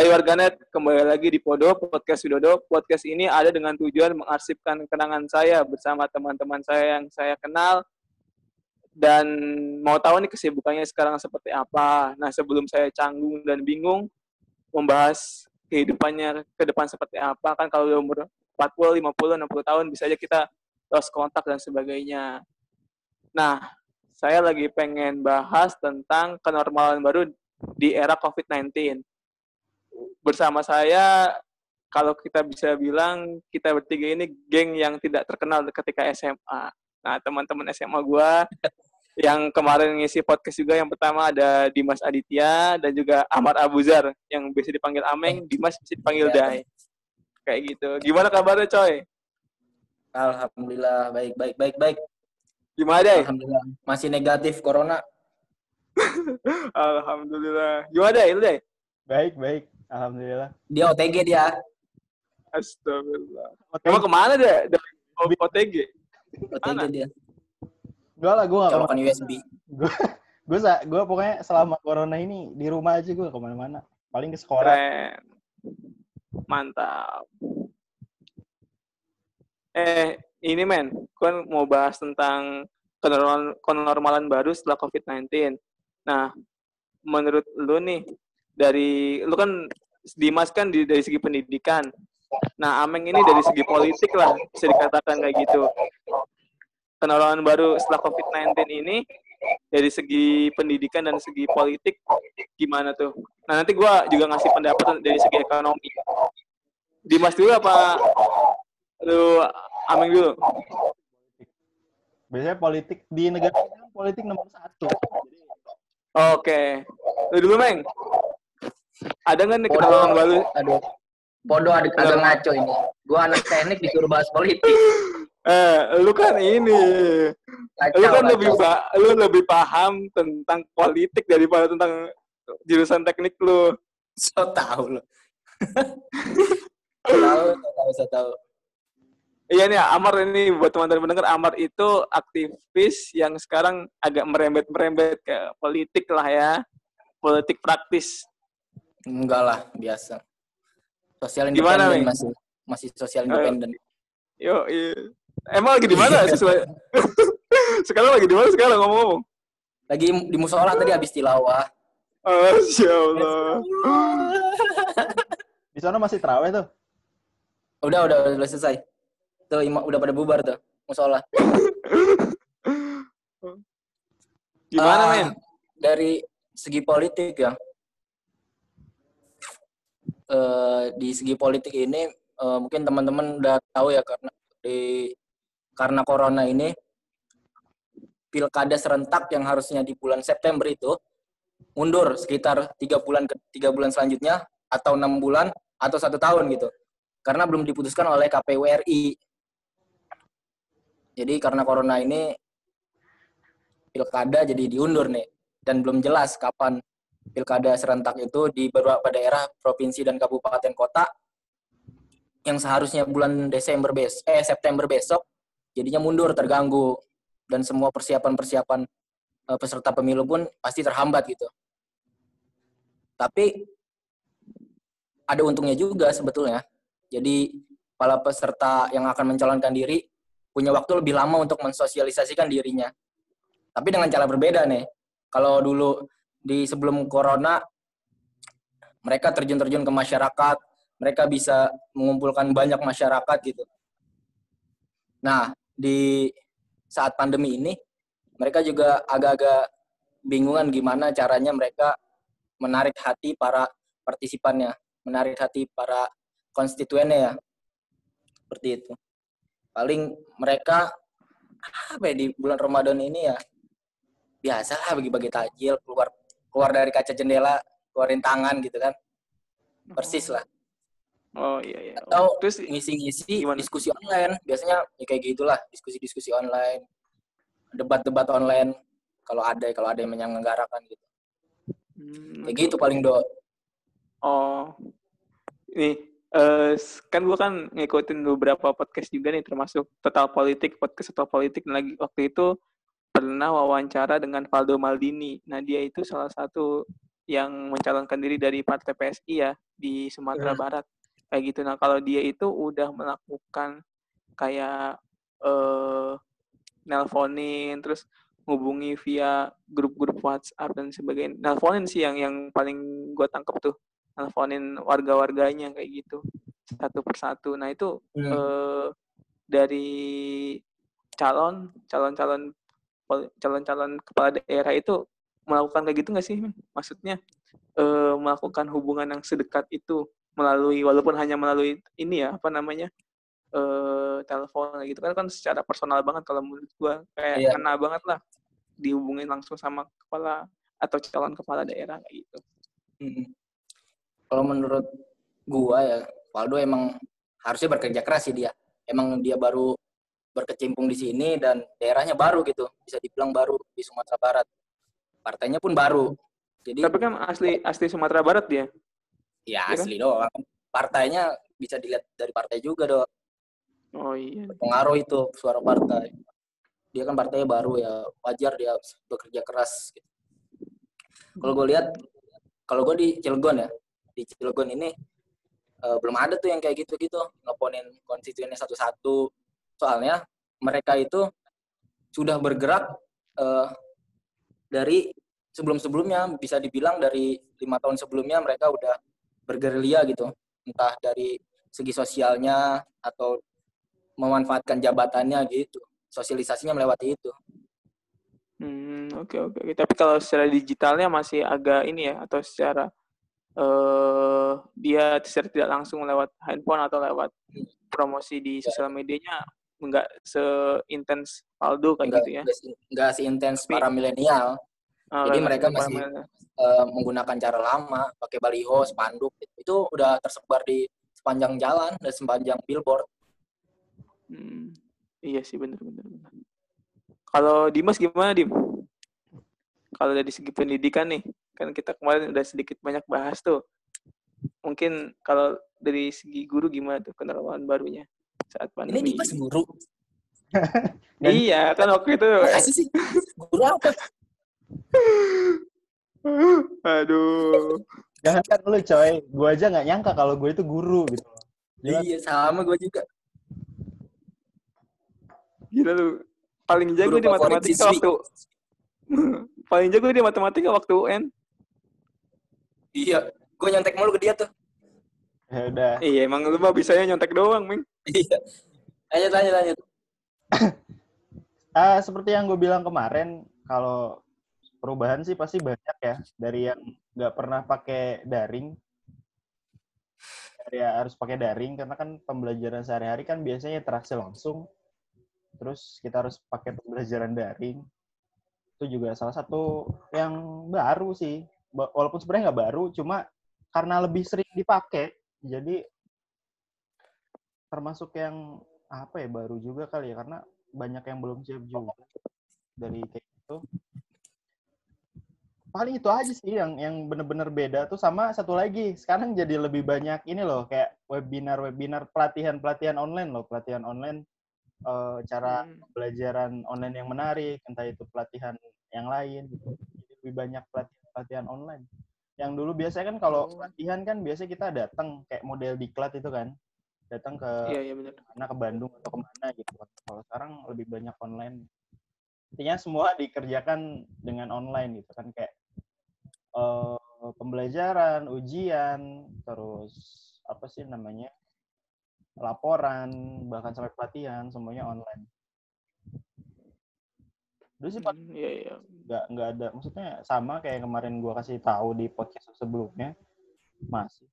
Hai warganet, kembali lagi di Podo, Podcast Widodo. Podcast ini ada dengan tujuan mengarsipkan kenangan saya bersama teman-teman saya yang saya kenal. Dan mau tahu nih kesibukannya sekarang seperti apa. Nah, sebelum saya canggung dan bingung membahas kehidupannya ke depan seperti apa, kan kalau udah umur 40, 50, 60 tahun bisa aja kita lost kontak dan sebagainya. Nah, saya lagi pengen bahas tentang kenormalan baru di era COVID-19 bersama saya kalau kita bisa bilang kita bertiga ini geng yang tidak terkenal ketika SMA. Nah, teman-teman SMA gue yang kemarin ngisi podcast juga yang pertama ada Dimas Aditya dan juga Ahmad Abuzar yang bisa dipanggil Ameng, Dimas bisa dipanggil iya. Dai. Kayak gitu. Gimana kabarnya, coy? Alhamdulillah baik baik baik baik. Gimana, Dai? Alhamdulillah masih negatif corona. Alhamdulillah. Gimana, Dai? Lu, Dai? Baik, baik. Alhamdulillah. Dia OTG dia. Astagfirullah. OTG. Emang ke mana dia? Dari OTG? OTG dia. Gue lah, gue gak Colokan USB. Gue gue gue pokoknya selama corona ini di rumah aja gue ke mana-mana. Paling ke sekolah. Keren. Mantap. Eh, ini men, gue mau bahas tentang kenormalan baru setelah COVID-19. Nah, menurut lu nih, dari lu kan Dimas kan di, dari segi pendidikan. Nah, Ameng ini dari segi politik lah bisa dikatakan kayak gitu. Kenalan baru setelah COVID-19 ini dari segi pendidikan dan segi politik gimana tuh? Nah, nanti gue juga ngasih pendapat dari segi ekonomi. Dimas dulu apa lu Ameng dulu? Biasanya politik di negara politik nomor satu. Oke. Lu dulu, Meng. Ada nggak nih kenalan baru? Aduh. Bodoh ada agak ngaco ini. Gua anak teknik disuruh bahas politik. Eh, lu kan ini. Kacau, lu kan kacau. lebih lu lebih paham tentang politik daripada tentang jurusan teknik lu. So tahu lu. tahu, tahu, so tahu. Iya nih, Amar ini buat teman-teman pendengar, Amar itu aktivis yang sekarang agak merembet-merembet ke politik lah ya. Politik praktis. Enggak lah, biasa. Sosial independen masih masih sosial independen. Yo, iya. Emang lagi di mana sesuai? sekarang lagi di mana sekarang ngomong-ngomong? Lagi di musola tadi habis tilawah. Masya Allah. di sana masih terawih tuh? Udah, udah, udah selesai. Tuh, udah pada bubar tuh, musola. Gimana, uh, men? Dari segi politik ya, uh, di segi politik ini uh, mungkin teman-teman udah tahu ya karena di karena corona ini pilkada serentak yang harusnya di bulan September itu mundur sekitar tiga bulan ke tiga bulan selanjutnya atau enam bulan atau satu tahun gitu. Karena belum diputuskan oleh KPU RI jadi karena corona ini pilkada jadi diundur nih dan belum jelas kapan pilkada serentak itu di beberapa daerah provinsi dan kabupaten kota yang seharusnya bulan Desember bes eh September besok jadinya mundur terganggu dan semua persiapan-persiapan uh, peserta pemilu pun pasti terhambat gitu. Tapi ada untungnya juga sebetulnya. Jadi para peserta yang akan mencalonkan diri punya waktu lebih lama untuk mensosialisasikan dirinya. Tapi dengan cara berbeda nih. Kalau dulu di sebelum corona mereka terjun-terjun ke masyarakat, mereka bisa mengumpulkan banyak masyarakat gitu. Nah, di saat pandemi ini mereka juga agak-agak bingungan gimana caranya mereka menarik hati para partisipannya, menarik hati para konstituennya ya. Seperti itu. Paling mereka apa ya di bulan Ramadan ini ya biasalah bagi-bagi takjil keluar keluar dari kaca jendela keluarin tangan gitu kan. Persis lah. Oh iya iya. Atau terus ngisi-ngisi diskusi online. Biasanya ya kayak gitulah diskusi-diskusi online. Debat-debat online kalau ada kalau ada yang menyelenggarakan gitu. Hmm, kayak gitu paling do oh. Ini uh, kan gue kan ngikutin beberapa podcast juga nih termasuk total politik podcast total politik. Lagi waktu itu pernah wawancara dengan Valdo Maldini. Nah, dia itu salah satu yang mencalonkan diri dari partai PSI ya di Sumatera Hmm. Barat kayak gitu. Nah kalau dia itu udah melakukan kayak eh nelponin terus hubungi via grup-grup WhatsApp dan sebagainya. Nelponin sih yang yang paling gue tangkap tuh. Nelponin warga-warganya kayak gitu satu persatu. Nah itu Hmm. eh, dari calon calon-calon pol- calon-calon kepala daerah itu melakukan kayak gitu nggak sih? Maksudnya eh, melakukan hubungan yang sedekat itu melalui walaupun hanya melalui ini ya apa namanya eh telepon kayak gitu kan kan secara personal banget kalau menurut gua kayak Iya. kena banget lah dihubungin langsung sama kepala atau calon kepala daerah kayak gitu. Mm. Kalau menurut gua ya, Waldo emang harusnya bekerja keras sih dia. Emang dia baru berkecimpung di sini dan daerahnya baru gitu, bisa dibilang baru di Sumatera Barat. Partainya pun baru. Jadi Tapi kan asli asli Sumatera Barat dia. ya kan? asli doang. Partainya bisa dilihat dari partai juga dong. Oh iya. Pengaruh itu suara partai. Dia kan partainya baru ya, wajar dia bekerja keras. Gitu. Kalau gue lihat, kalau gue di Cilegon ya, di Cilegon ini eh, belum ada tuh yang kayak gitu-gitu ngeponin konstituennya satu-satu. Soalnya mereka itu sudah bergerak eh, dari sebelum-sebelumnya bisa dibilang dari lima tahun sebelumnya mereka udah bergerilya gitu, entah dari segi sosialnya atau memanfaatkan jabatannya gitu. Sosialisasinya melewati itu. Hmm, oke oke. oke. Tapi kalau secara digitalnya masih agak ini ya atau secara eh dia secara tidak langsung lewat handphone atau lewat promosi di sosial medianya enggak seintens Aldo kayak Enggak, gitu ya. enggak seintens para milenial. Ah, Jadi mereka masih- eh, menggunakan cara lama, pakai baliho, spanduk, itu udah tersebar di sepanjang jalan dan sepanjang billboard. Hmm, iya sih bener. Kalau Dimas gimana Dim? Kalau dari segi pendidikan nih, kan kita kemarin udah sedikit banyak bahas tuh. Mungkin kalau dari segi guru gimana tuh penerapan barunya saat Ini pandemi? Dimas guru. Iya, kan waktu itu. Makasih sih. Guru apa? Aduh. Jangan kan lu coy, gue aja nggak nyangka kalau gue itu guru gitu. Gila. Iya, sama gue juga. Gila lu. Paling jago Guru di matematika siswi. waktu paling jago di matematika waktu UN. Iya, gue nyontek mulu ke dia tuh. Ya udah. Iya, emang lu mah bisanya nyontek doang, Ming. Iya. Lanjut, lanjut, lanjut. Ah, seperti yang gue bilang kemarin, kalau perubahan sih pasti banyak ya. Dari yang nggak pernah pakai daring, ya harus pakai daring karena kan pembelajaran sehari-hari kan biasanya interaksi langsung. Terus kita harus pakai pembelajaran daring. Itu juga salah satu yang baru sih. Walaupun sebenarnya nggak baru, cuma karena lebih sering dipakai, jadi termasuk yang apa ya baru juga kali ya karena banyak yang belum siap juga dari kayak gitu. Paling itu aja sih yang yang bener-bener beda tuh sama satu lagi sekarang jadi lebih banyak ini loh kayak webinar-webinar pelatihan-pelatihan online loh pelatihan online eh, cara Hmm. pembelajaran online yang menarik entah itu pelatihan yang lain gitu. Jadi lebih banyak pelatihan-pelatihan online. Yang dulu biasanya kan kalau Oh. pelatihan kan biasanya kita datang kayak model diklat itu kan datang ke Iya, iya benar. mana ke Bandung atau ke mana gitu kan. Kalau sekarang lebih banyak online. Intinya semua dikerjakan dengan online gitu kan kayak eh, pembelajaran, ujian, terus apa sih namanya laporan, bahkan sampai pelatihan semuanya online. Dulu sih Pak, Hmm, Iya, iya. nggak nggak ada maksudnya sama kayak kemarin gua kasih tahu di podcast sebelumnya masih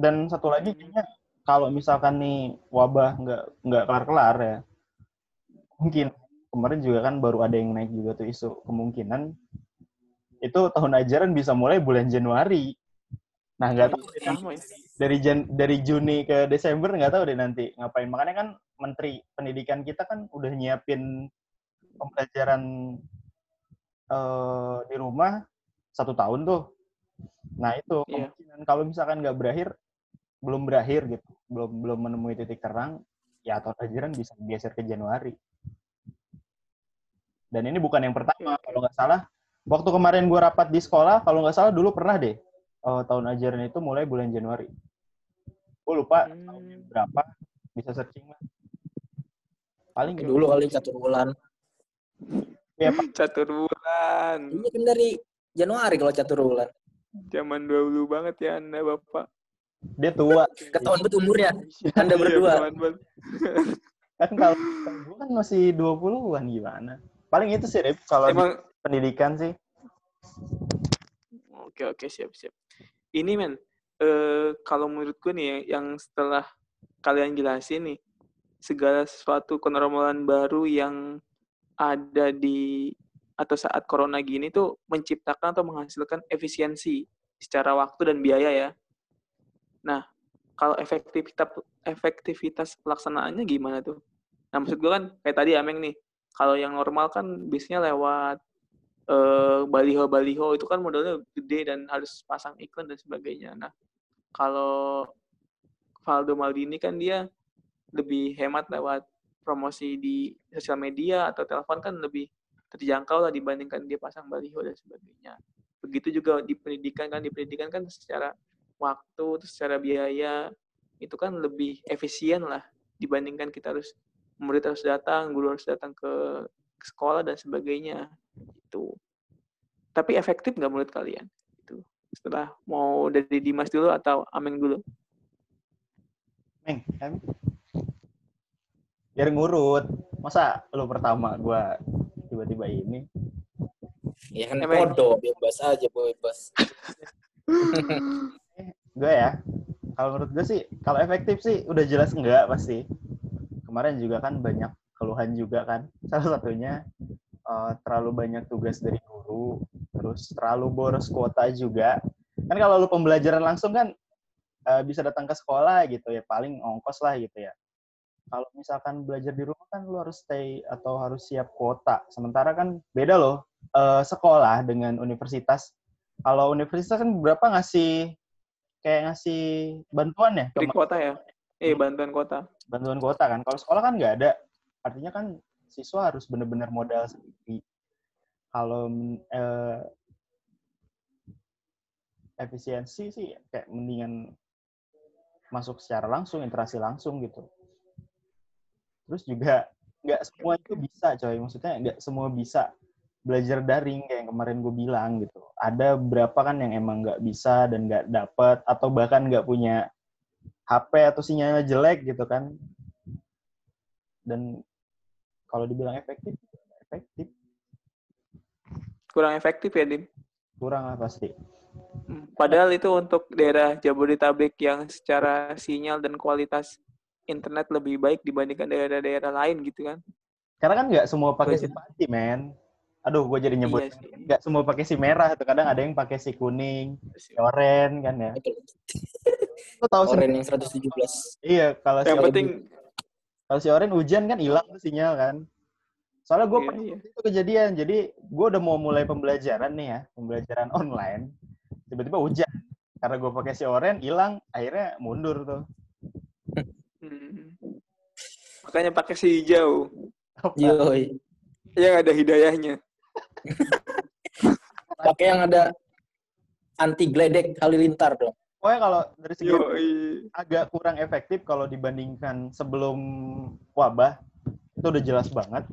dan satu lagi kayaknya kalau misalkan nih wabah nggak nggak kelar kelar ya mungkin kemarin juga kan baru ada yang naik juga tuh isu kemungkinan itu tahun ajaran bisa mulai bulan Januari nah nggak tahu deh, Sama ya. dari Jan dari Juni ke Desember nggak tahu deh nanti ngapain makanya kan Menteri Pendidikan kita kan udah nyiapin pembelajaran eh, di rumah satu tahun tuh. Nah itu Iya. kemungkinan kalau misalkan nggak berakhir, belum berakhir gitu, belum belum menemui titik terang, ya tahun ajaran bisa geser ke Januari. Dan ini bukan yang pertama, kalau nggak salah waktu kemarin gue rapat di sekolah, kalau nggak salah dulu pernah deh uh, tahun ajaran itu mulai bulan Januari. Gue lupa Hmm. tahunnya berapa, bisa searching lah. Paling Oke. Dulu kali catur bulan. Ya, Pak. Catur bulan. Ini kan dari Januari kalau catur bulan. Zaman dahulu banget ya Anda, Bapak. dia tua. Ketahuan betul umurnya. Anda Iya, berdua. teman-teman. kan kalau gue kan masih 20-an gimana. Paling itu sih, Rip, kalau Emang pendidikan sih. Oke oke siap siap. Ini men, eh, kalau menurut gue nih yang setelah kalian jelasin nih segala sesuatu kenormalan baru yang ada di atau saat corona gini tuh menciptakan atau menghasilkan efisiensi secara waktu dan biaya ya. Nah, kalau efektivitas efektivitas pelaksanaannya gimana tuh? Nah, maksud gue kan kayak tadi Ameng nih, kalau yang normal kan biasanya lewat eh, baliho-baliho itu kan modalnya gede dan harus pasang iklan dan sebagainya. Nah, kalau Valdo Maldini kan dia lebih hemat lewat promosi di sosial media atau telepon kan lebih terjangkau lah dibandingkan dia pasang baliho dan sebagainya. Begitu juga di pendidikan kan, di pendidikan kan secara waktu, secara biaya itu kan lebih efisien lah dibandingkan kita harus murid harus datang, guru harus datang ke sekolah dan sebagainya itu. Tapi efektif nggak menurut kalian? Itu setelah mau dari Dimas dulu atau Ameng dulu? Meng, em. Biar ngurut. Masa lu pertama gua tiba-tiba ini? Ya kan podo, bebas aja bebas. Gue ya. Kalau menurut gue sih, kalau efektif sih udah jelas enggak pasti. Kemarin juga kan banyak keluhan juga kan. Salah satunya eh, terlalu banyak tugas dari guru, terus terlalu boros kuota juga. Kan kalau lu pembelajaran langsung kan eh, bisa datang ke sekolah gitu ya, paling ongkos lah gitu ya. Kalau misalkan belajar di rumah kan lu harus stay atau harus siap kuota. Sementara kan beda loh eh, sekolah dengan universitas. Kalau universitas kan berapa ngasih kayak ngasih bantuan ya? Dari Kema- kota ya? Eh, bantuan kota. bantuan kuota kan. Kalau sekolah kan nggak ada. Artinya kan siswa harus benar-benar modal sendiri. Kalau eh, efisiensi sih kayak mendingan masuk secara langsung, interaksi langsung gitu. Terus juga nggak semua itu bisa, coy. Maksudnya nggak semua bisa belajar daring kayak yang kemarin gue bilang gitu. Ada beberapa kan yang emang nggak bisa dan nggak dapet atau bahkan nggak punya HP atau sinyalnya jelek gitu kan. Dan kalau dibilang efektif, efektif. Kurang efektif ya, Dim? Kurang lah pasti. Hmm, Padahal itu untuk daerah Jabodetabek yang secara sinyal dan kualitas internet lebih baik dibandingkan daerah-daerah lain gitu kan. Karena kan nggak semua pakai si pati, men. Aduh, gue jadi nyebut. Iya. Nggak semua pakai si merah tuh. Kadang ada yang pakai si kuning, si oren kan ya. Lo tahu? Oren yang 117. Iya, kalau si Yang oren, penting kalau si oren hujan kan hilang tuh sinyal kan. Soalnya gue Iya, pernah iya. itu kejadian. Jadi gue udah mau mulai pembelajaran nih ya, pembelajaran online. Tiba-tiba hujan. Karena gue pakai si oren hilang, akhirnya mundur tuh. Hmm, makanya pakai si hijau Yoi. yang ada hidayahnya. Pakai yang ada anti gledek halilintar dong. Pokoknya kalau dari segi Yoi. agak kurang efektif kalau dibandingkan sebelum wabah itu udah jelas banget.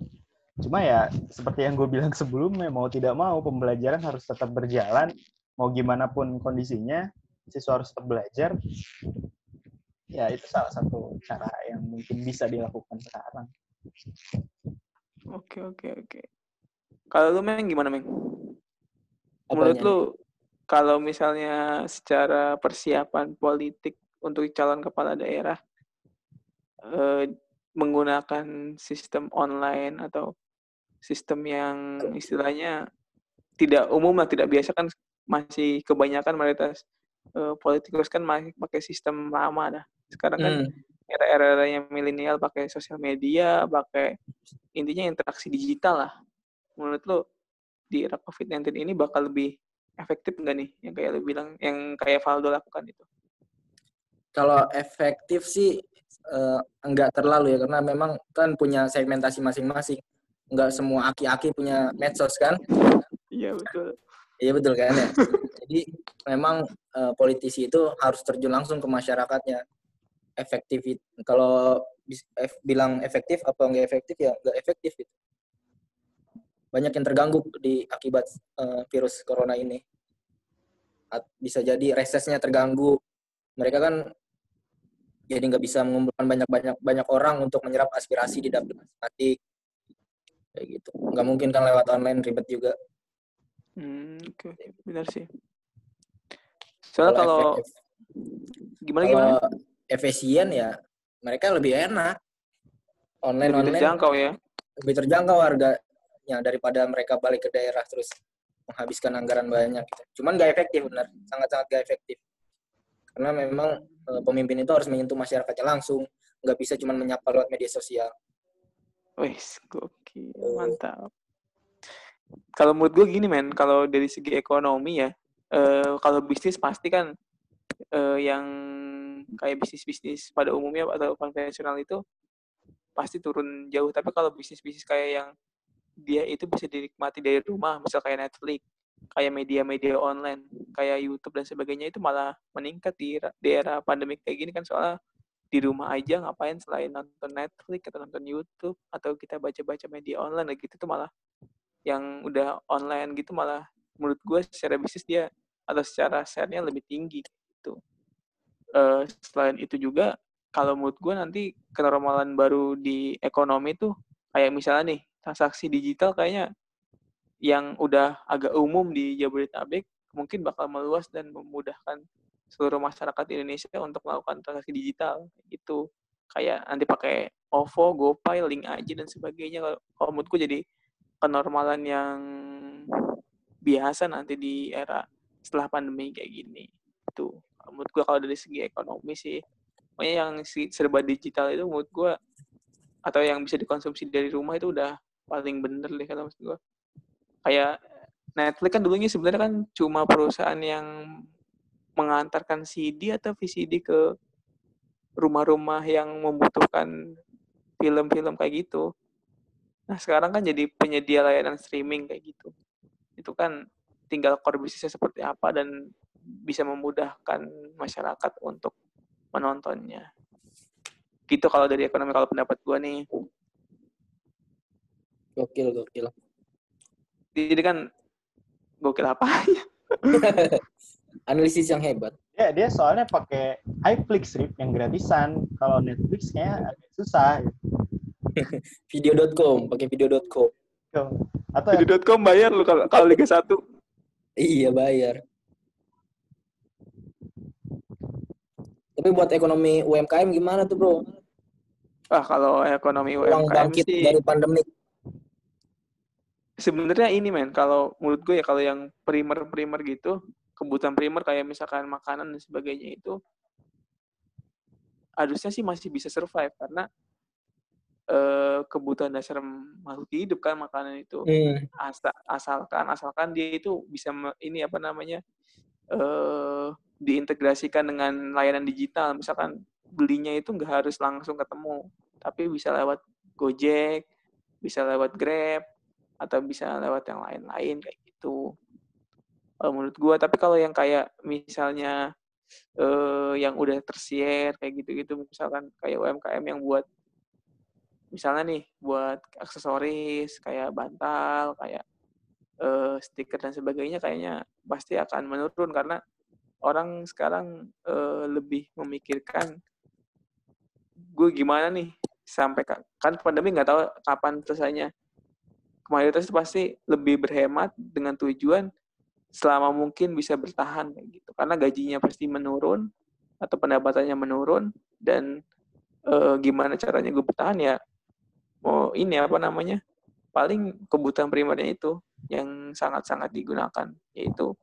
Cuma ya seperti yang gue bilang sebelumnya mau tidak mau pembelajaran harus tetap berjalan mau gimana pun kondisinya siswa harus tetap belajar. Ya itu salah satu cara yang mungkin bisa dilakukan sekarang. Oke, oke, oke. Kalau lu Meng gimana, Meng? Menurut Apanya? lu kalau misalnya secara persiapan politik untuk calon kepala daerah eh, menggunakan sistem online atau sistem yang istilahnya tidak umum lah, tidak biasa kan masih kebanyakan mayoritas eh, politikus kan masih pakai sistem lama dah. Sekarang kan Hmm. era-era yang milenial pakai sosial media, pakai intinya interaksi digital lah. Menurut lo di era COVID-19 ini bakal lebih efektif nggak nih yang kayak lo bilang, yang kayak Valdo lakukan itu? Kalau efektif sih eh, enggak terlalu ya karena memang kan punya segmentasi masing-masing. Enggak semua aki-aki punya medsos kan. Iya, iya betul Iya betul kan ya. Jadi memang uh, politisi itu harus terjun langsung ke masyarakatnya. Efektif kalau bilang efektif apa enggak efektif ya enggak efektif gitu. Banyak yang terganggu di akibat uh, virus corona ini. Bisa jadi resesnya terganggu. Mereka kan jadi nggak bisa mengumpulkan banyak-banyak banyak orang untuk menyerap aspirasi di dapur kayak gitu. Nggak mungkin kan lewat online ribet juga. Hmm, oke, okay, benar sih. Soalnya kalau, kalau gimana kalau gimana? Efisien ya mereka lebih enak. Online lebih online terjangkau ya. Lebih terjangkau harganya daripada mereka balik ke daerah terus menghabiskan anggaran banyak gitu. Cuman gak efektif benar, sangat-sangat gak efektif. Karena memang e, pemimpin itu harus menyentuh masyarakatnya langsung, nggak bisa cuma menyapa lewat media sosial. Wih, gokil, mantap kalau menurut gue gini men kalau dari segi ekonomi ya uh, kalau bisnis pasti kan uh, yang kayak bisnis bisnis pada umumnya atau konvensional itu pasti turun jauh tapi kalau bisnis bisnis kayak yang dia itu bisa dinikmati dari rumah misal kayak Netflix kayak media-media online kayak YouTube dan sebagainya itu malah meningkat di daerah pandemi kayak gini kan soalnya di rumah aja ngapain selain nonton Netflix atau nonton YouTube atau kita baca-baca media online gitu tuh malah yang udah online gitu malah menurut gue secara bisnis dia atau secara share-nya lebih tinggi gitu. Uh, selain itu juga kalau menurut gue nanti kenormalan baru di ekonomi tuh kayak misalnya nih transaksi digital kayaknya yang udah agak umum di Jabodetabek mungkin bakal meluas dan memudahkan seluruh masyarakat Indonesia untuk melakukan transaksi digital gitu kayak nanti pakai OVO, GoPay, Link aja dan sebagainya kalau menurutku jadi kenormalan yang biasa nanti di era setelah pandemi kayak gini. Itu menurut gue kalau dari segi ekonomi sih, pokoknya yang serba digital itu menurut gue atau yang bisa dikonsumsi dari rumah itu udah paling bener deh kalau maksud gue. Kayak Netflix kan dulunya sebenarnya kan cuma perusahaan yang mengantarkan CD atau VCD ke rumah-rumah yang membutuhkan film-film kayak gitu. Nah, sekarang kan jadi penyedia layanan streaming kayak gitu. Itu kan tinggal core bisnisnya seperti apa dan bisa memudahkan masyarakat untuk menontonnya. Gitu kalau dari ekonomi kalau pendapat gue nih. Gokil, gokil. Jadi kan gokil apa aja. Analisis yang hebat. Ya, dia soalnya pakai iFlix strip yang gratisan. Kalau Netflix kayaknya agak susah. video.com, pakai video.com. Atau video.com bayar lu kalau kalau Liga 1. Iya, bayar. Tapi buat ekonomi UMKM gimana tuh, Bro? Ah, kalau ekonomi Uang UMKM bangkit sih dari pandemi. Sebenarnya ini men, kalau menurut gue ya kalau yang primer-primer gitu, kebutuhan primer kayak misalkan makanan dan sebagainya itu harusnya sih masih bisa survive karena uh, kebutuhan dasar makhluk hidup kan makanan itu hmm. Asal, asalkan asalkan dia itu bisa ini apa namanya uh, diintegrasikan dengan layanan digital. Misalkan belinya itu nggak harus langsung ketemu tapi bisa lewat Gojek bisa lewat Grab atau bisa lewat yang lain-lain kayak gitu. Uh, menurut gua tapi kalau yang kayak misalnya uh, yang udah tersier kayak gitu-gitu misalkan kayak UMKM yang buat misalnya nih buat aksesoris kayak bantal, kayak uh, stiker dan sebagainya kayaknya pasti akan menurun karena orang sekarang uh, lebih memikirkan gue gimana nih sampai kan pandemi nggak tahu kapan selesainya. Mayoritas itu pasti lebih berhemat dengan tujuan selama mungkin bisa bertahan kayak gitu karena gajinya pasti menurun atau pendapatannya menurun dan e, gimana caranya gue bertahan ya mau ini apa namanya paling kebutuhan primernya itu yang sangat-sangat digunakan yaitu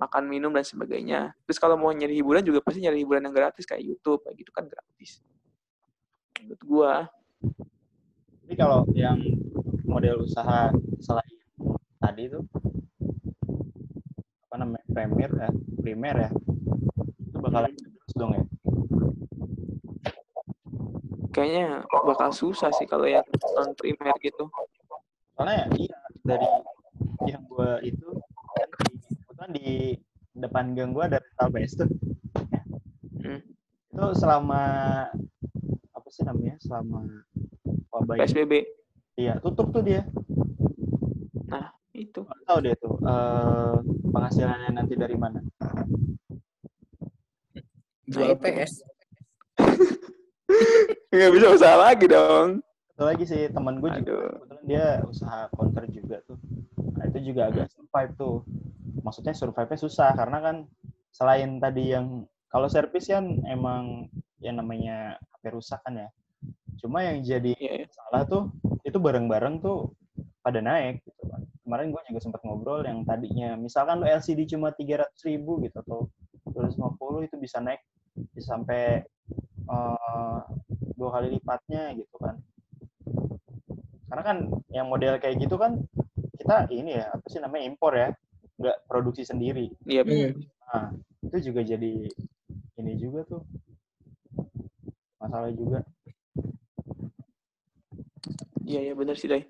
makan minum dan sebagainya. Terus kalau mau nyari hiburan juga pasti nyari hiburan yang gratis kayak YouTube kayak gitu kan gratis. Menurut gua. Jadi kalau yang model usaha selain tadi itu apa namanya premier ya primer ya itu bakalan terus dong ya? Kayaknya bakal susah sih kalau yang non primer gitu soalnya ya iya dari yang gue itu di depan gang gue ada rental PS tuh. Hmm. Itu selama apa sih namanya? Selama wabah. PSBB. Iya, tutup tuh dia. Itu. Nggak tahu dia tuh eh, penghasilannya nanti dari mana. Jual itu. PS. Nggak bisa usaha lagi dong. Satu lagi sih teman gue juga Aduh. kebetulan dia usaha counter juga tuh. Nah itu juga agak survive tuh. Maksudnya survive-nya susah karena kan selain tadi yang kalau servis kan emang yang namanya HP rusak kan ya. Cuma yang jadi Iya, iya. salah tuh itu bareng-bareng tuh pada naik gitu kan. Kemarin gue juga sempat ngobrol yang tadinya misalkan lo LCD cuma 300 ribu gitu atau 250 itu bisa naik bisa sampai eh, dua kali lipatnya gitu kan. Karena kan yang model kayak gitu kan kita ini ya apa sih namanya impor ya, nggak produksi sendiri. Iya, bener. Hmm. Nah, itu juga jadi ini juga tuh masalah juga. Iya, iya bener sih, Dai.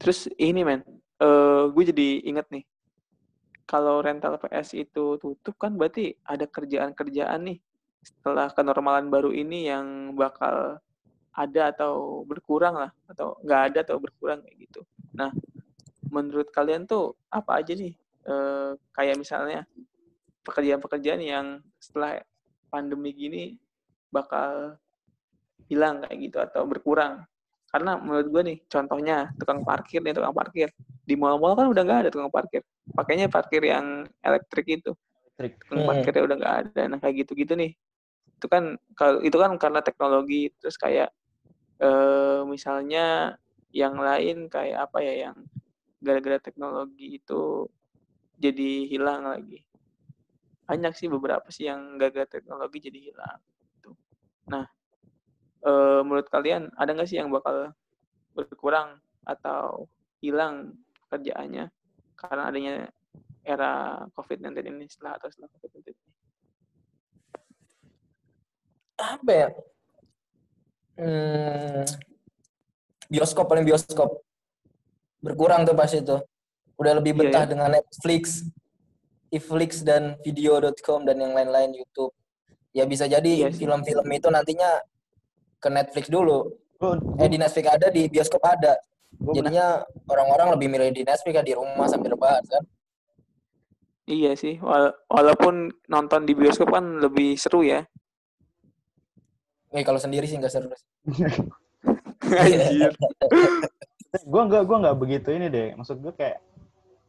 Terus ini, men. eh gue jadi inget nih. Kalau rental PS itu tutup kan berarti ada kerjaan-kerjaan nih setelah kenormalan baru ini yang bakal ada atau berkurang lah atau nggak ada atau berkurang kayak gitu. Nah, menurut kalian tuh apa aja nih eh, kayak misalnya pekerjaan-pekerjaan yang setelah pandemi gini bakal hilang kayak gitu atau berkurang? Karena menurut gue nih, contohnya tukang parkir nih, tukang parkir. Di mall-mall kan udah nggak ada tukang parkir. Pakainya parkir yang elektrik itu. Trik. Tukang Hmm. parkirnya udah nggak ada. Nah, kayak gitu-gitu nih. Itu kan kalau itu kan karena teknologi. Terus kayak misalnya yang lain kayak apa ya yang gara-gara teknologi itu jadi hilang lagi. Banyak sih beberapa sih yang gara-gara teknologi jadi hilang. Gitu. Nah, menurut kalian ada nggak sih yang bakal berkurang atau hilang kerjaannya karena adanya era COVID-19 ini setelah atau setelah COVID-19 ini? Apa ya? Hmm, bioskop paling bioskop. Berkurang tuh pas itu. Udah lebih Iya, betah ya. dengan Netflix, Netflix dan video.com dan yang lain-lain YouTube. Ya bisa jadi Iya film-film itu nantinya ke Netflix dulu. Eh di Netflix ada, di bioskop ada. Jadinya orang-orang lebih milih di Netflix kan di rumah sambil rebahan kan. Iya sih, wala- walaupun nonton di bioskop kan lebih seru ya. Eh kalau sendiri sih nggak seru. Anjir. gue nggak gue nggak begitu ini deh. Maksud gue kayak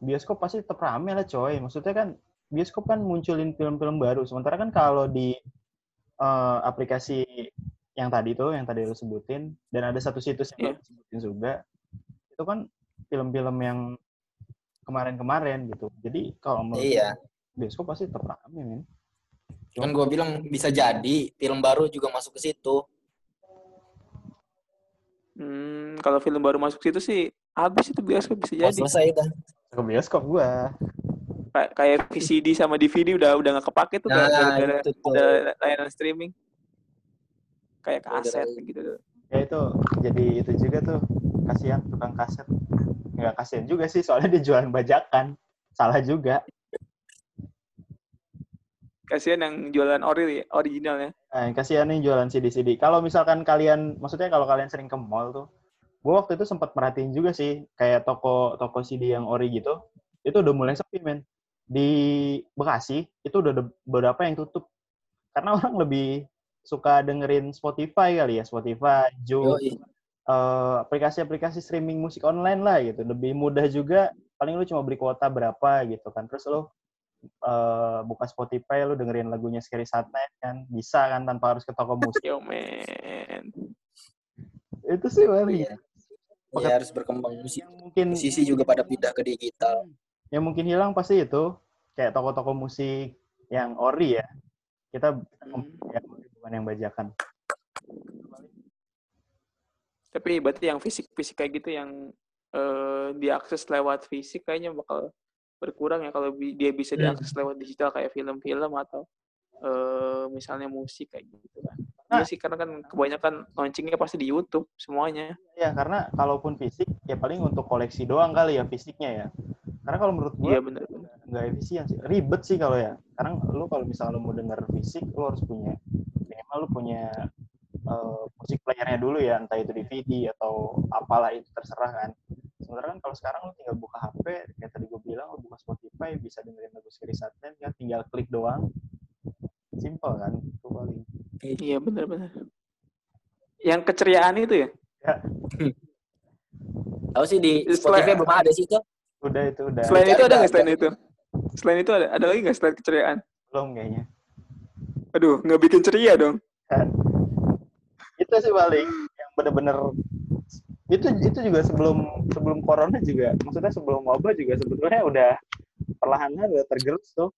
bioskop pasti tetap rame lah coy. Maksudnya kan bioskop kan munculin film-film baru. Sementara kan kalau di eh, aplikasi yang tadi tuh, yang tadi lu sebutin, dan ada satu situs yang Iya. lu sebutin juga, itu kan film-film yang kemarin-kemarin gitu. Jadi kalau menurut Iya. bioskop pasti tetap rame men. Kan gue bilang bisa jadi film baru juga masuk ke situ. Hmm, kalau film baru masuk situ sih habis itu bioskop bisa jadi. selesai kan. Ke bioskop gua. Kayak kayak VCD sama DVD udah udah nggak kepake tuh Nah, gara-gara ada layanan streaming. Kayak kaset Gara-gara gitu. Ya itu jadi itu juga tuh kasihan tukang kaset. Nggak kasihan juga sih soalnya dia jualan bajakan. Salah juga. Kasihan yang jualan ori ya, original ya. Nah, yang kasihan nih jualan CD-CD. Kalau misalkan kalian, maksudnya kalau kalian sering ke mall tuh, gue waktu itu sempat merhatiin juga sih, kayak toko toko CD yang ori gitu, itu udah mulai sepi men. Di Bekasi itu udah ada beberapa yang tutup. Karena orang lebih suka dengerin Spotify kali ya, Spotify, Joox, Yoi. eh, aplikasi-aplikasi streaming musik online lah gitu. Lebih mudah juga, paling lu cuma beli kuota berapa gitu kan. Terus lu eh, buka Spotify, lu dengerin lagunya Scary Saturday kan. Bisa kan tanpa harus ke toko musik. Yo man. Itu sih paling. Iya. Iya harus berkembang musik. Mungkin Musisi juga pada pindah ke digital. yang mungkin hilang pasti itu kayak toko-toko musik yang ori ya. Kita Hmm. yang ori, bukan yang bajakan. Tapi berarti yang fisik-fisik kayak gitu yang eh, diakses lewat fisik kayaknya bakal berkurang ya kalau bi- dia bisa Hmm. diakses lewat digital kayak film-film atau eh, misalnya musik kayak gitu kan. Nah. Iya sih karena kan kebanyakan launchingnya pasti di YouTube semuanya. Ya karena kalaupun fisik ya paling untuk koleksi doang kali ya fisiknya ya. Karena kalau menurut gue Iya benar-benar. nggak efisien sih ribet sih kalau ya sekarang lu kalau misalnya lu mau denger fisik lu harus punya minimal lu punya uh, musik playernya dulu ya entah itu DVD atau apalah itu terserah kan sementara kan kalau sekarang lu tinggal buka HP kayak tadi gue bilang lu buka Spotify bisa dengerin lagu Siri Satnen kan tinggal klik doang. Simple kan itu paling. Iya benar-benar yang keceriaan itu ya, ya. Tahu sih di Selain- Spotify belum ada sih tuh udah itu udah. Selain itu ada nggak? selain itu? Selain itu ada ada lagi nggak selain keceriaan? Belum kayaknya. Aduh nggak bikin ceria dong. Itu sih paling yang bener-bener itu itu juga sebelum sebelum corona juga maksudnya sebelum wabah juga sebetulnya udah perlahan-lahan udah tergerus tuh.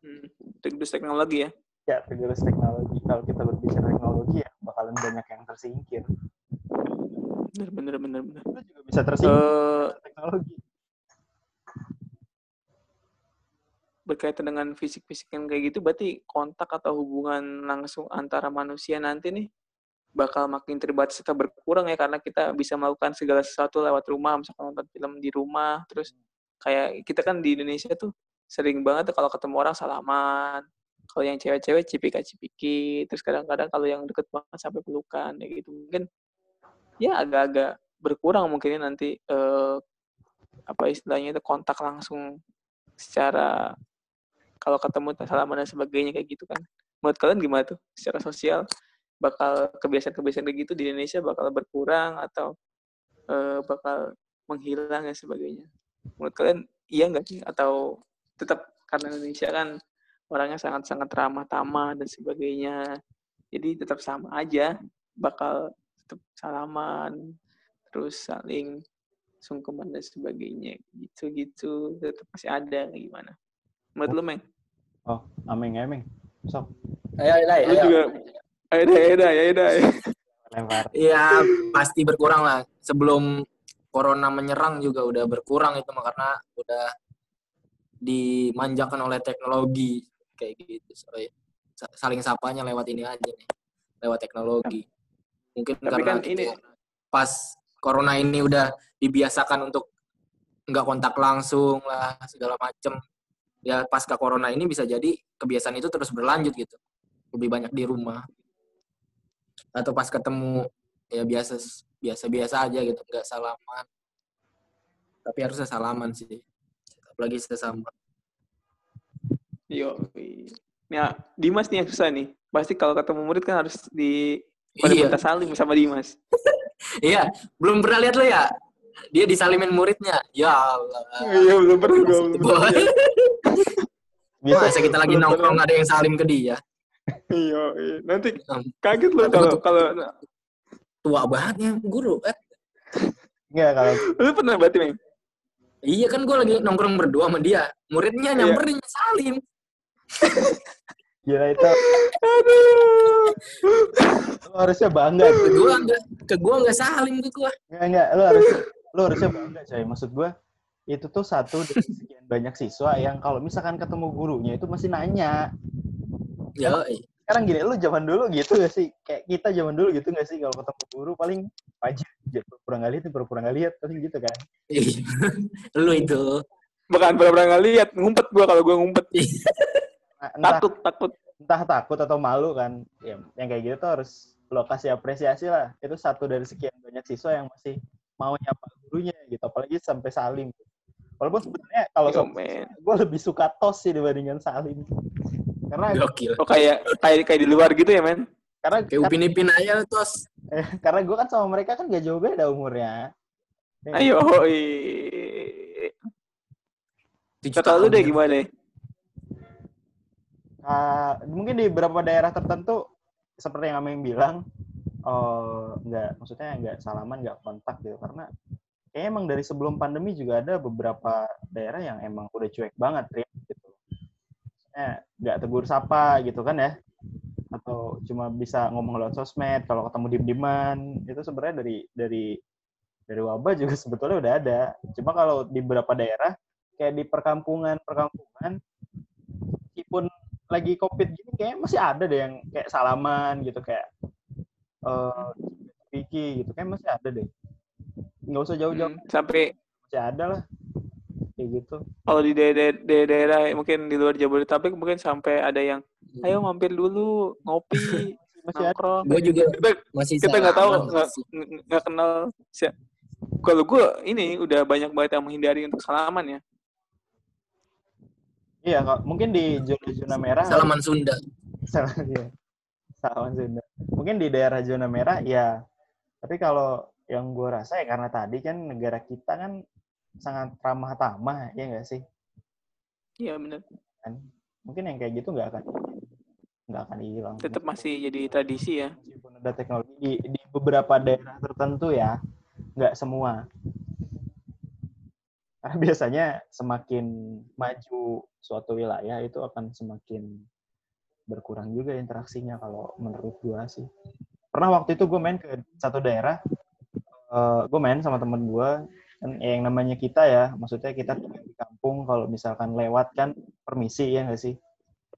Hmm. terus teknologi ya? Ya tergerus teknologi. Kalau kita berbicara teknologi ya bakalan banyak yang tersingkir. Bener bener bener bener. Itu juga bisa tersingkir Eh, teknologi. Berkaitan dengan fisik-fisik yang kayak gitu berarti kontak atau hubungan langsung antara manusia nanti nih bakal makin terbatas atau berkurang ya karena kita bisa melakukan segala sesuatu lewat rumah misalkan nonton film di rumah terus kayak kita kan di Indonesia tuh sering banget kalau ketemu orang salaman kalau yang cewek-cewek cipika-cipiki terus kadang-kadang kalau yang deket banget sampai pelukan ya gitu mungkin ya agak-agak berkurang mungkin ya nanti eh, apa istilahnya itu kontak langsung secara kalau ketemu salaman dan sebagainya kayak gitu kan. Menurut kalian gimana tuh secara sosial bakal kebiasaan-kebiasaan kayak gitu di Indonesia bakal berkurang atau eh, bakal menghilang dan sebagainya. Menurut kalian iya nggak sih? Atau tetap karena Indonesia kan orangnya sangat-sangat ramah tamah dan sebagainya. Jadi tetap sama aja bakal tetap salaman terus saling sungkeman dan sebagainya gitu-gitu. Tetap masih ada gimana? Menurut lu meng? Oh ameng ameng sok. Ayo ayo ayo, lu juga ayo dah lempar. Iya pasti berkurang lah. Sebelum corona menyerang juga udah berkurang itu mah karena udah dimanjakan oleh teknologi. Kayak gitu Sorry. Sa- saling sapanya lewat ini aja nih lewat teknologi. Mungkin Tapi karena kan ini- pas corona ini udah dibiasakan untuk nggak kontak langsung lah segala macem. Ya pasca corona ini bisa jadi kebiasaan itu terus berlanjut gitu. Lebih banyak di rumah atau pas ketemu ya biasa biasa biasa aja gitu nggak salaman. Tapi harusnya salaman sih apalagi sesama. Yo ya Dimas nih yang susah nih. Pasti kalau ketemu murid kan harus di pada iya. minta salim sama Dimas. Iya belum pernah lihat lo ya? Dia disalimin muridnya? Ya Allah. Iya belum pernah gue masa kita lagi nongkrong ada yang salim ke dia iya iya. nanti kaget lu Tapi kalau kalau tua banget ya guru eh, Enggak kalau lu pernah berarti meng iya kan gue lagi nongkrong berdua sama dia muridnya Iya. nyamperin salim gila itu aduh lu harusnya bangga ke gue nggak ke gue nggak salim ke gue Enggak, enggak. Lu harus lu harusnya bangga, coy. Maksud gua itu tuh satu dari sekian banyak siswa yang kalau misalkan ketemu gurunya itu masih nanya. Ya Sekarang gini, lu zaman dulu gitu gak sih? Kayak kita zaman dulu gitu gak sih kalau ketemu guru paling wajib pura-pura nggak lihat, pura-pura nggak lihat, paling gitu kan. Iya. lu itu bukan pernah pernah nggak lihat ngumpet gua kalau gua ngumpet Nah, entah, takut takut entah takut atau malu kan. Ya, yang kayak gitu tuh harus lo kasih apresiasi lah. Itu satu dari sekian banyak siswa yang masih mau nyapa gurunya gitu. Apalagi sampai salim. Walaupun sebenarnya kalau man. gue lebih suka tos sih dibandingkan salim. Karena gokil. Oh kayak kayak kayak di luar gitu ya men? Karena kayak upin ipin aja tos. Eh, karena gue kan sama mereka kan gak jauh beda umurnya. ayo kata lu deh ya. gimana? Ah, mungkin di beberapa daerah tertentu seperti yang Ameng bilang, oh, nggak, maksudnya nggak salaman, nggak kontak gitu. Karena kayaknya emang dari sebelum pandemi juga ada beberapa daerah yang emang udah cuek banget, Rian, Maksudnya nggak tegur sapa gitu kan ya. Atau cuma bisa ngomong lewat sosmed, kalau ketemu diem-dieman, itu sebenarnya dari dari dari wabah juga sebetulnya udah ada. Cuma kalau di beberapa daerah, kayak di perkampungan-perkampungan, meskipun lagi covid gini kayak masih ada deh yang kayak salaman gitu kayak eh Vicky gitu kayak masih ada deh nggak usah jauh-jauh Hmm, sampai masih ada lah kayak gitu. Kalau di daerah, daerah mungkin di luar Jabodetabek mungkin sampai ada yang ayo mampir dulu ngopi Masih ada. nongkrong. Gue juga Kita masih kita nggak tahu salaman nggak kenal Kalau gue ini udah banyak banget yang menghindari untuk salaman ya. Iya, kok mungkin di zona-zona merah Salaman Sunda. salah iya. Salaman Sunda. Mungkin di daerah zona merah ya. Tapi kalau yang gue rasa ya karena tadi kan negara kita kan sangat ramah tamah ya nggak sih? Iya benar. Kan? Mungkin yang kayak gitu nggak akan nggak akan hilang. Tetap masih jadi tradisi ya. Meskipun ada teknologi di, di beberapa daerah tertentu ya, nggak semua. Karena biasanya semakin maju suatu wilayah itu akan semakin berkurang juga interaksinya kalau menurut gua sih. Pernah waktu itu gue main ke satu daerah, eh gue main sama temen gua kan ya yang namanya kita ya, maksudnya kita di kampung kalau misalkan lewat kan permisi ya nggak sih?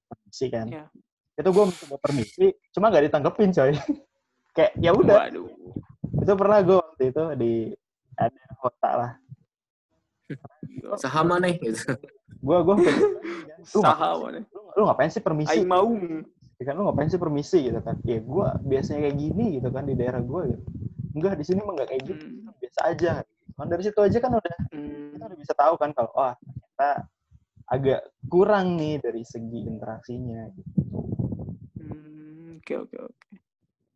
Permisi kan. Iya. Itu gue mencoba permisi, cuma nggak ditanggepin coy. Kayak ya udah, Waduh. itu pernah gue waktu itu di ada kota lah. Sahama nih gitu. Gue gue lu nih. lu, lu ngapain sih permisi? Aing mau. Ya kan lu ngapain sih permisi gitu kan? Ya gue biasanya kayak gini gitu kan di daerah gue gitu. Enggak di sini mah enggak kayak gitu, Hmm. biasa aja. Kan dari situ aja kan udah Hmm. kita udah bisa tahu kan kalau oh ternyata agak kurang nih dari segi interaksinya gitu. Hmm, Oke oke oke.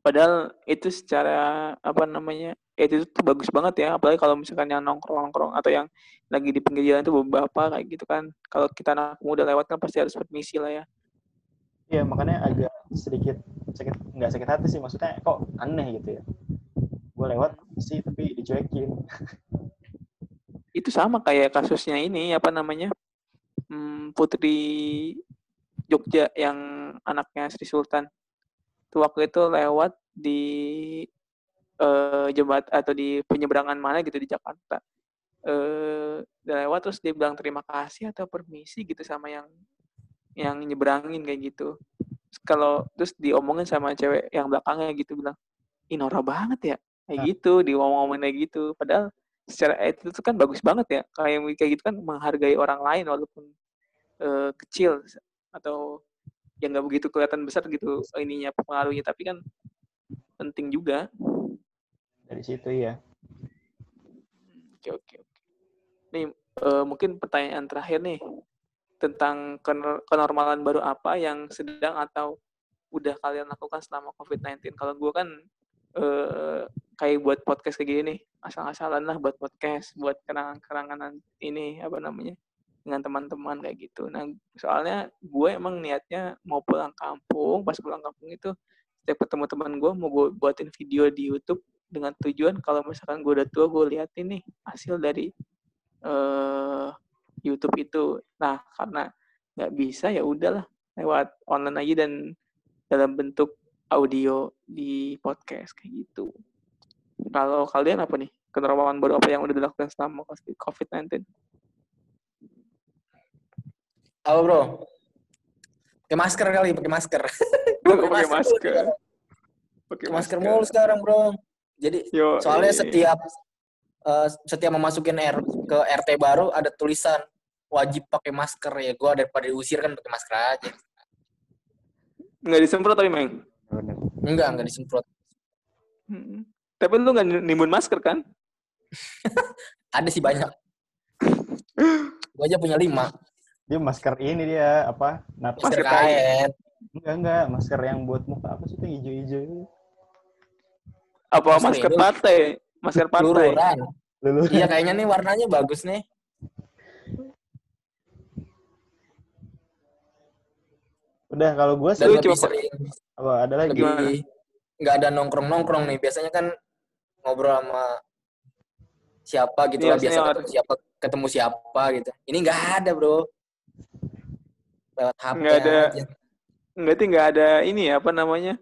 Padahal itu secara apa namanya itu tuh bagus banget ya. Apalagi kalau misalkan yang nongkrong-nongkrong atau yang lagi di pinggir jalan itu beberapa kayak gitu kan. Kalau kita anak muda lewat kan pasti harus permisi lah ya. Iya makanya agak sedikit sakit nggak sakit hati sih maksudnya kok aneh gitu ya. Gue lewat sih tapi dicuekin. Itu sama kayak kasusnya ini apa namanya Hmm, Putri Jogja yang anaknya Sri Sultan. Itu waktu itu lewat di eh, jembat atau di penyeberangan mana gitu di Jakarta. Eh, dia lewat terus dia bilang terima kasih atau permisi gitu sama yang yang nyeberangin kayak gitu. Terus Kalau terus diomongin sama cewek yang belakangnya gitu bilang, "Ih Nora banget ya." Kayak Nah. gitu, diomong-omongin kayak gitu. Padahal secara etis itu kan bagus banget ya. Kayak kayak gitu kan menghargai orang lain walaupun eh, kecil atau yang nggak begitu kelihatan besar gitu ininya pengaruhnya tapi kan penting juga. Dari situ ya. Oke oke oke. Nih eh, mungkin pertanyaan terakhir nih tentang kenor- kenormalan baru apa yang sedang atau udah kalian lakukan selama COVID-19. Kalau gue kan eh, kayak buat podcast kayak gini asal-asalan lah buat podcast, buat kenangan-kenangan ini apa namanya dengan teman-teman kayak gitu. Nah soalnya gue emang niatnya mau pulang kampung, pas pulang kampung itu setiap ketemu teman gue mau gue buatin video di YouTube dengan tujuan kalau misalkan gue udah tua gue liatin nih hasil dari eh YouTube itu. Nah karena nggak bisa ya udahlah lewat online aja dan dalam bentuk audio di podcast kayak gitu. Kalau kalian apa nih kenormalan baru apa yang udah dilakukan selama COVID-19? Apa bro? Pakai masker kali, pakai masker. Pakai masker. Pakai masker mulu sekarang bro. Jadi Yo, soalnya eh, setiap eh, setiap memasukin R, ke RT baru ada tulisan wajib pakai masker ya. Gua daripada diusir kan pakai masker aja. nggak disemprot tapi meng. Bener. Enggak, enggak disemprot. Hmm. Tapi lu nggak nimbun masker kan? Ada sih banyak. Gua aja punya lima. Dia masker ini dia apa? Napas. Masker Masker kain. kain. Enggak enggak, masker yang buat muka apa sih itu yang hijau-hijau itu? Apa Masker masker ini. partai? Masker partai. Luluran. Lulu. Iya kayaknya nih warnanya bagus nih. Udah kalau gue sih lebih sering, apa ada lagi? lebih nggak ada nongkrong-nongkrong nih. Biasanya kan ngobrol sama siapa gitu Iya, lah. Biasa biasanya ketemu siapa, ketemu siapa gitu. Ini nggak ada bro. Lewat HP Nggak ada. aja. Nggak sih nggak ada ini ya apa namanya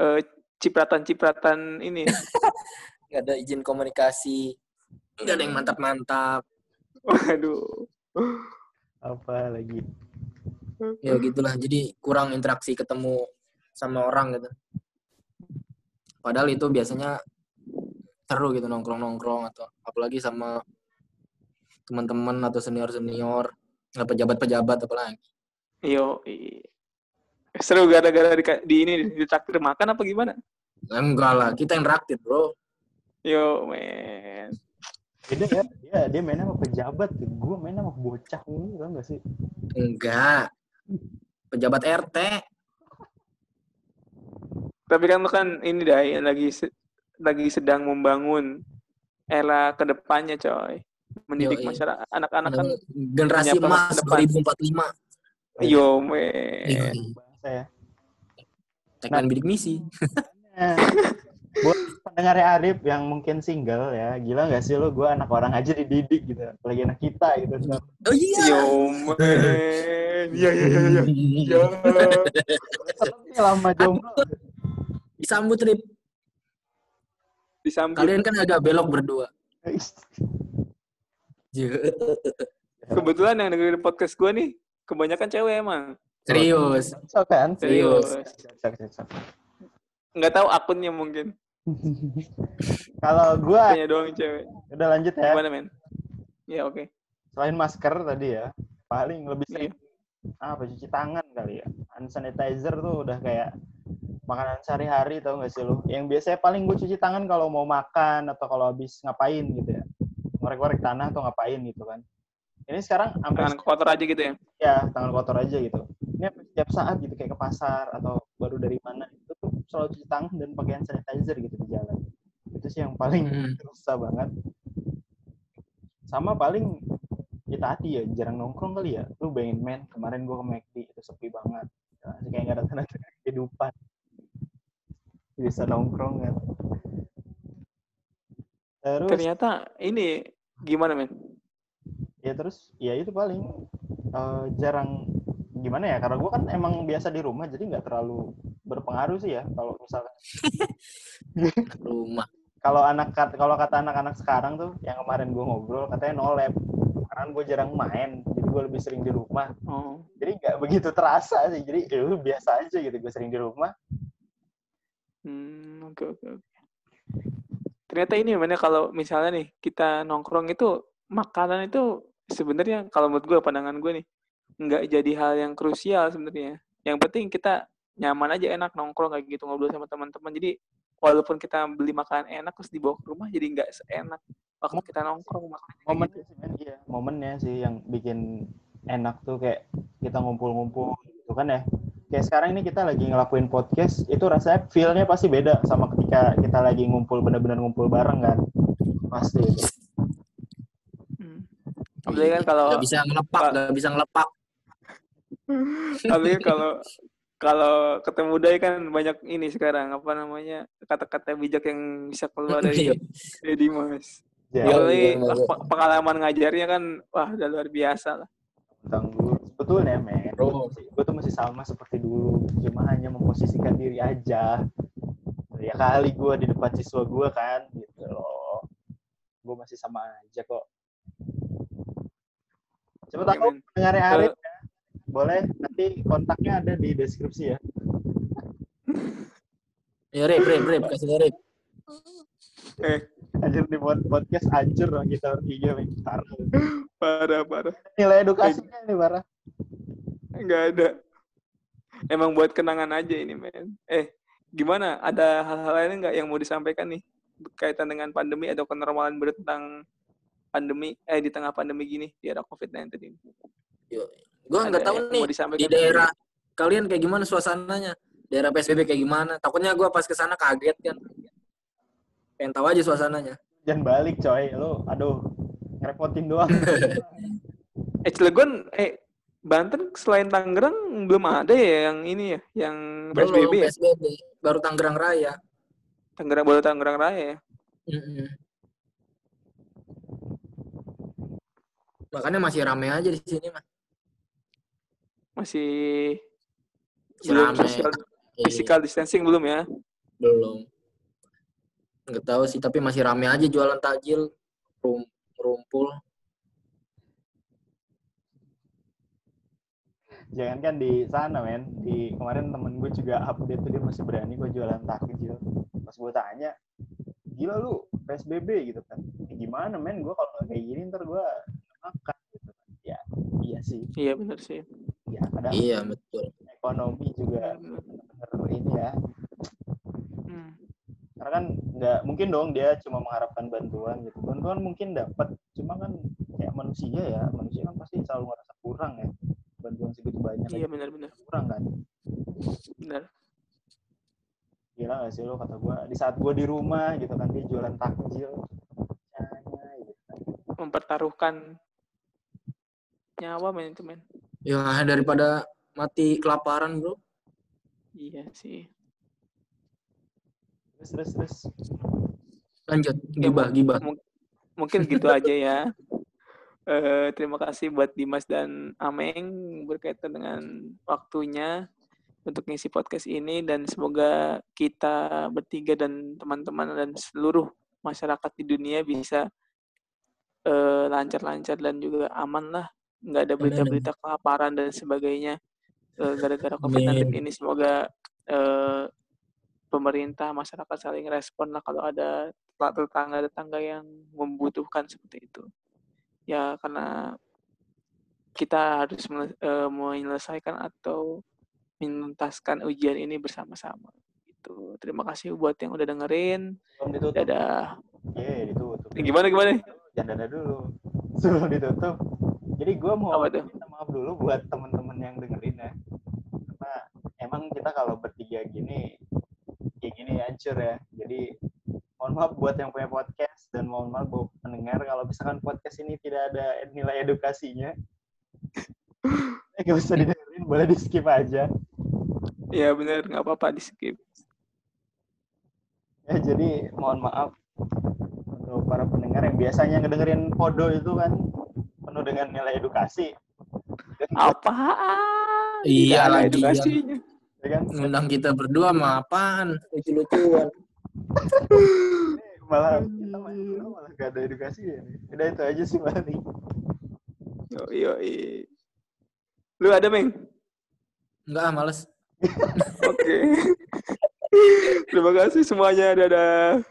eh, cipratan-cipratan ini. Nggak ada izin komunikasi. Nggak ada yang mantap-mantap. Waduh. Apa lagi? Ya gitulah. Jadi kurang interaksi ketemu sama orang gitu. Padahal itu biasanya seru gitu nongkrong-nongkrong atau apalagi sama teman-teman atau senior-senior, nggak pejabat-pejabat apalagi. Yo, seru gara-gara di, di ini di traktir makan apa gimana? Enggak lah, kita yang raktir, bro. Yo, men. Beda ya, dia, dia mainnya sama pejabat. Gue mainnya sama bocah mulu, tau gak sih? Enggak. Pejabat RT. Tapi kan lu kan ini dah lagi lagi sedang membangun era ke depannya coy mendidik Yoi. masyarakat anak-anak kan generasi emas depan. 2045. yo men Bahasa ya. Tagline bidik misi. Buat pendengar Arif yang mungkin single ya, gila gak sih lo gue anak orang aja dididik gitu, apalagi anak kita gitu. Oh iya. yo iya iya iya iya Yo. Tapi lama jomblo. Disambut Rip. disambut Kalian kan agak belok berdua. kebetulan yang dengerin podcast gue nih kebanyakan cewek emang Serius. So kan? Serius. Nggak tahu akunnya mungkin Kalau gue hanya doang cewek udah lanjut ya. gimana men ya oke Selain masker tadi ya, paling lebih Iya. sering apa cuci tangan kali ya. Hand sanitizer tuh udah kayak makanan sehari-hari tau gak sih lo? Yang biasanya paling gue cuci tangan kalau mau makan atau kalau habis ngapain gitu ya. Ngorek-ngorek tanah atau ngapain gitu kan. Ini sekarang sampai tangan kotor aja gitu ya ya tangan kotor aja gitu. Ini setiap saat gitu kayak ke pasar atau baru dari mana itu tuh selalu cuci tangan dan pakai hand sanitizer gitu di jalan. Itu sih yang paling Hmm. banget. Sama paling kita hati ya jarang nongkrong kali ya. Lu bayangin men kemarin gua ke McD itu sepi banget. Ya, kayak nggak ada tanda-tanda kehidupan. Bisa nongkrong kan. Terus ternyata ini gimana men ya terus ya itu paling eh, jarang gimana ya karena gue kan emang biasa di rumah jadi nggak terlalu berpengaruh sih ya kalau misalnya Rumah. kalau anak kalau kata anak-anak sekarang tuh yang kemarin gue ngobrol katanya no lab karena gue jarang main jadi gue lebih sering di rumah oh jadi nggak begitu terasa sih jadi ya udah biasa aja gitu gue sering di rumah Hmm, oke oke oke. Ternyata ini mana kalau misalnya nih kita nongkrong itu makanan itu sebenarnya kalau menurut gue pandangan gue nih nggak jadi hal yang krusial sebenarnya. Yang penting kita nyaman aja enak nongkrong kayak gitu ngobrol sama teman-teman. Jadi walaupun kita beli makanan enak terus dibawa ke rumah jadi nggak seenak waktu kita nongkrong makan. momennya sih men iya momennya sih yang bikin enak tuh kayak kita ngumpul-ngumpul gitu kan ya kayak sekarang ini kita lagi ngelakuin podcast itu rasanya feel-nya pasti beda sama ketika kita lagi ngumpul bener-bener ngumpul bareng kan pasti itu. Hmm. Apalagi kan kalau Gak bisa ngelepak, gak bisa ngelepak. kan kalau kalau ketemu Dai kan banyak ini sekarang apa namanya kata-kata bijak yang bisa keluar dari dari Dimas. Ya, Iya, iya, iya. pe- pengalaman ngajarnya kan wah udah luar biasa lah. tentang gue sebetulnya men Bro. gue tuh masih sama seperti dulu cuma hanya memposisikan diri aja ya kali gue di depan siswa gue kan gitu loh gue masih sama aja kok coba tahu men. pendengarnya Arif boleh nanti kontaknya ada di deskripsi ya Ya, Rip, Rip, Rip, kasih Rip. Eh, Anjir di pod- podcast hancur dong kita bertiga men. Parah. parah parah. Nilai edukasinya ini parah. Nggak ada. Emang buat kenangan aja ini, men. Eh, gimana? Ada hal-hal lain nggak yang mau disampaikan nih berkaitan dengan pandemi atau kenormalan baru tentang pandemi eh di tengah pandemi gini di era COVID-19 ini? Gue nggak tahu nih di daerah kalian kayak gimana suasananya. Daerah PSBB kayak gimana. Takutnya gue pas ke sana kaget kan. Pengen tahu aja suasananya. Jangan balik coy. Lu aduh ngerepotin doang. Eh, Cilegon, eh, Banten selain Tangerang belum ada ya yang ini ya, yang PSBB Belum ya? PSBB. Baru Tangerang Raya. Tangerang baru Tangerang Raya ya. Mm-mm. Makanya masih rame aja di sini mah. Masih belum rame. social, Iya, physical distancing belum ya? belum. Nggak tahu sih, tapi masih rame aja jualan takjil, rum, rumpul. Jangan kan di sana men. Di kemarin temen gue juga update tuh dia masih berani gue jualan takjil. Pas gue tanya, gila lu PSBB gitu kan. "Ya gimana men? Gue kalau nggak kayak gini ntar gue makan gitu kan. Ya, iya sih. Iya benar sih. Ya, kadang Iya, betul. ekonomi juga ini ya. Hmm. Karena kan nggak mungkin dong dia cuma mengharapkan bantuan gitu. Bantuan mungkin dapat, cuma kan kayak manusia ya, manusia kan pasti selalu ngerasa kurang ya. Bantuan segitu banyak Iya benar-benar. kurang kan. Benar. Gila gak sih lo kata gue, di saat gue di rumah gitu kan dia jualan takjil. Gitu kan. Mempertaruhkan nyawa men itu men. Ya, daripada mati kelaparan, bro. Iya sih. Terus terus terus. Lanjut, Ya, gibah, gibah. Mung- mungkin gitu aja ya. Eh, terima kasih buat Dimas dan Ameng berkaitan dengan waktunya untuk ngisi podcast ini dan semoga kita bertiga dan teman-teman dan seluruh masyarakat di dunia bisa eh, lancar-lancar dan juga aman lah nggak ada berita-berita kelaparan dan sebagainya eh, gara-gara COVID-19 Amin. ini semoga eh, pemerintah masyarakat saling respon lah kalau ada tetangga-tetangga yang membutuhkan seperti itu ya karena kita harus eh, menyelesaikan atau menuntaskan ujian ini bersama-sama itu terima kasih buat yang udah dengerin dadah Iya, ditutup. gimana gimana Jangan dulu. Sebelum ditutup. Jadi gue mau minta maaf dulu buat temen-temen yang dengerin ya. Karena emang kita kalau bertiga gini, kayak gini hancur ya. Jadi mohon maaf buat yang punya podcast dan mohon maaf buat pendengar kalau misalkan podcast ini tidak ada nilai edukasinya. Eh, gak usah didengerin, boleh di skip aja. ya bener nggak apa-apa di skip Ya, jadi mohon maaf untuk para pendengar yang biasanya ngedengerin podo itu kan penuh dengan nilai edukasi. Dan apaan Iya lagi, edukasinya ya kan Ngundang kita berdua mah apaan? Lucu-lucuan. malah kita main bola malah gak ada edukasi ya. Udah itu aja sih paling. yo yo lu ada meng Enggak, ah, males. oke terima kasih semuanya dadah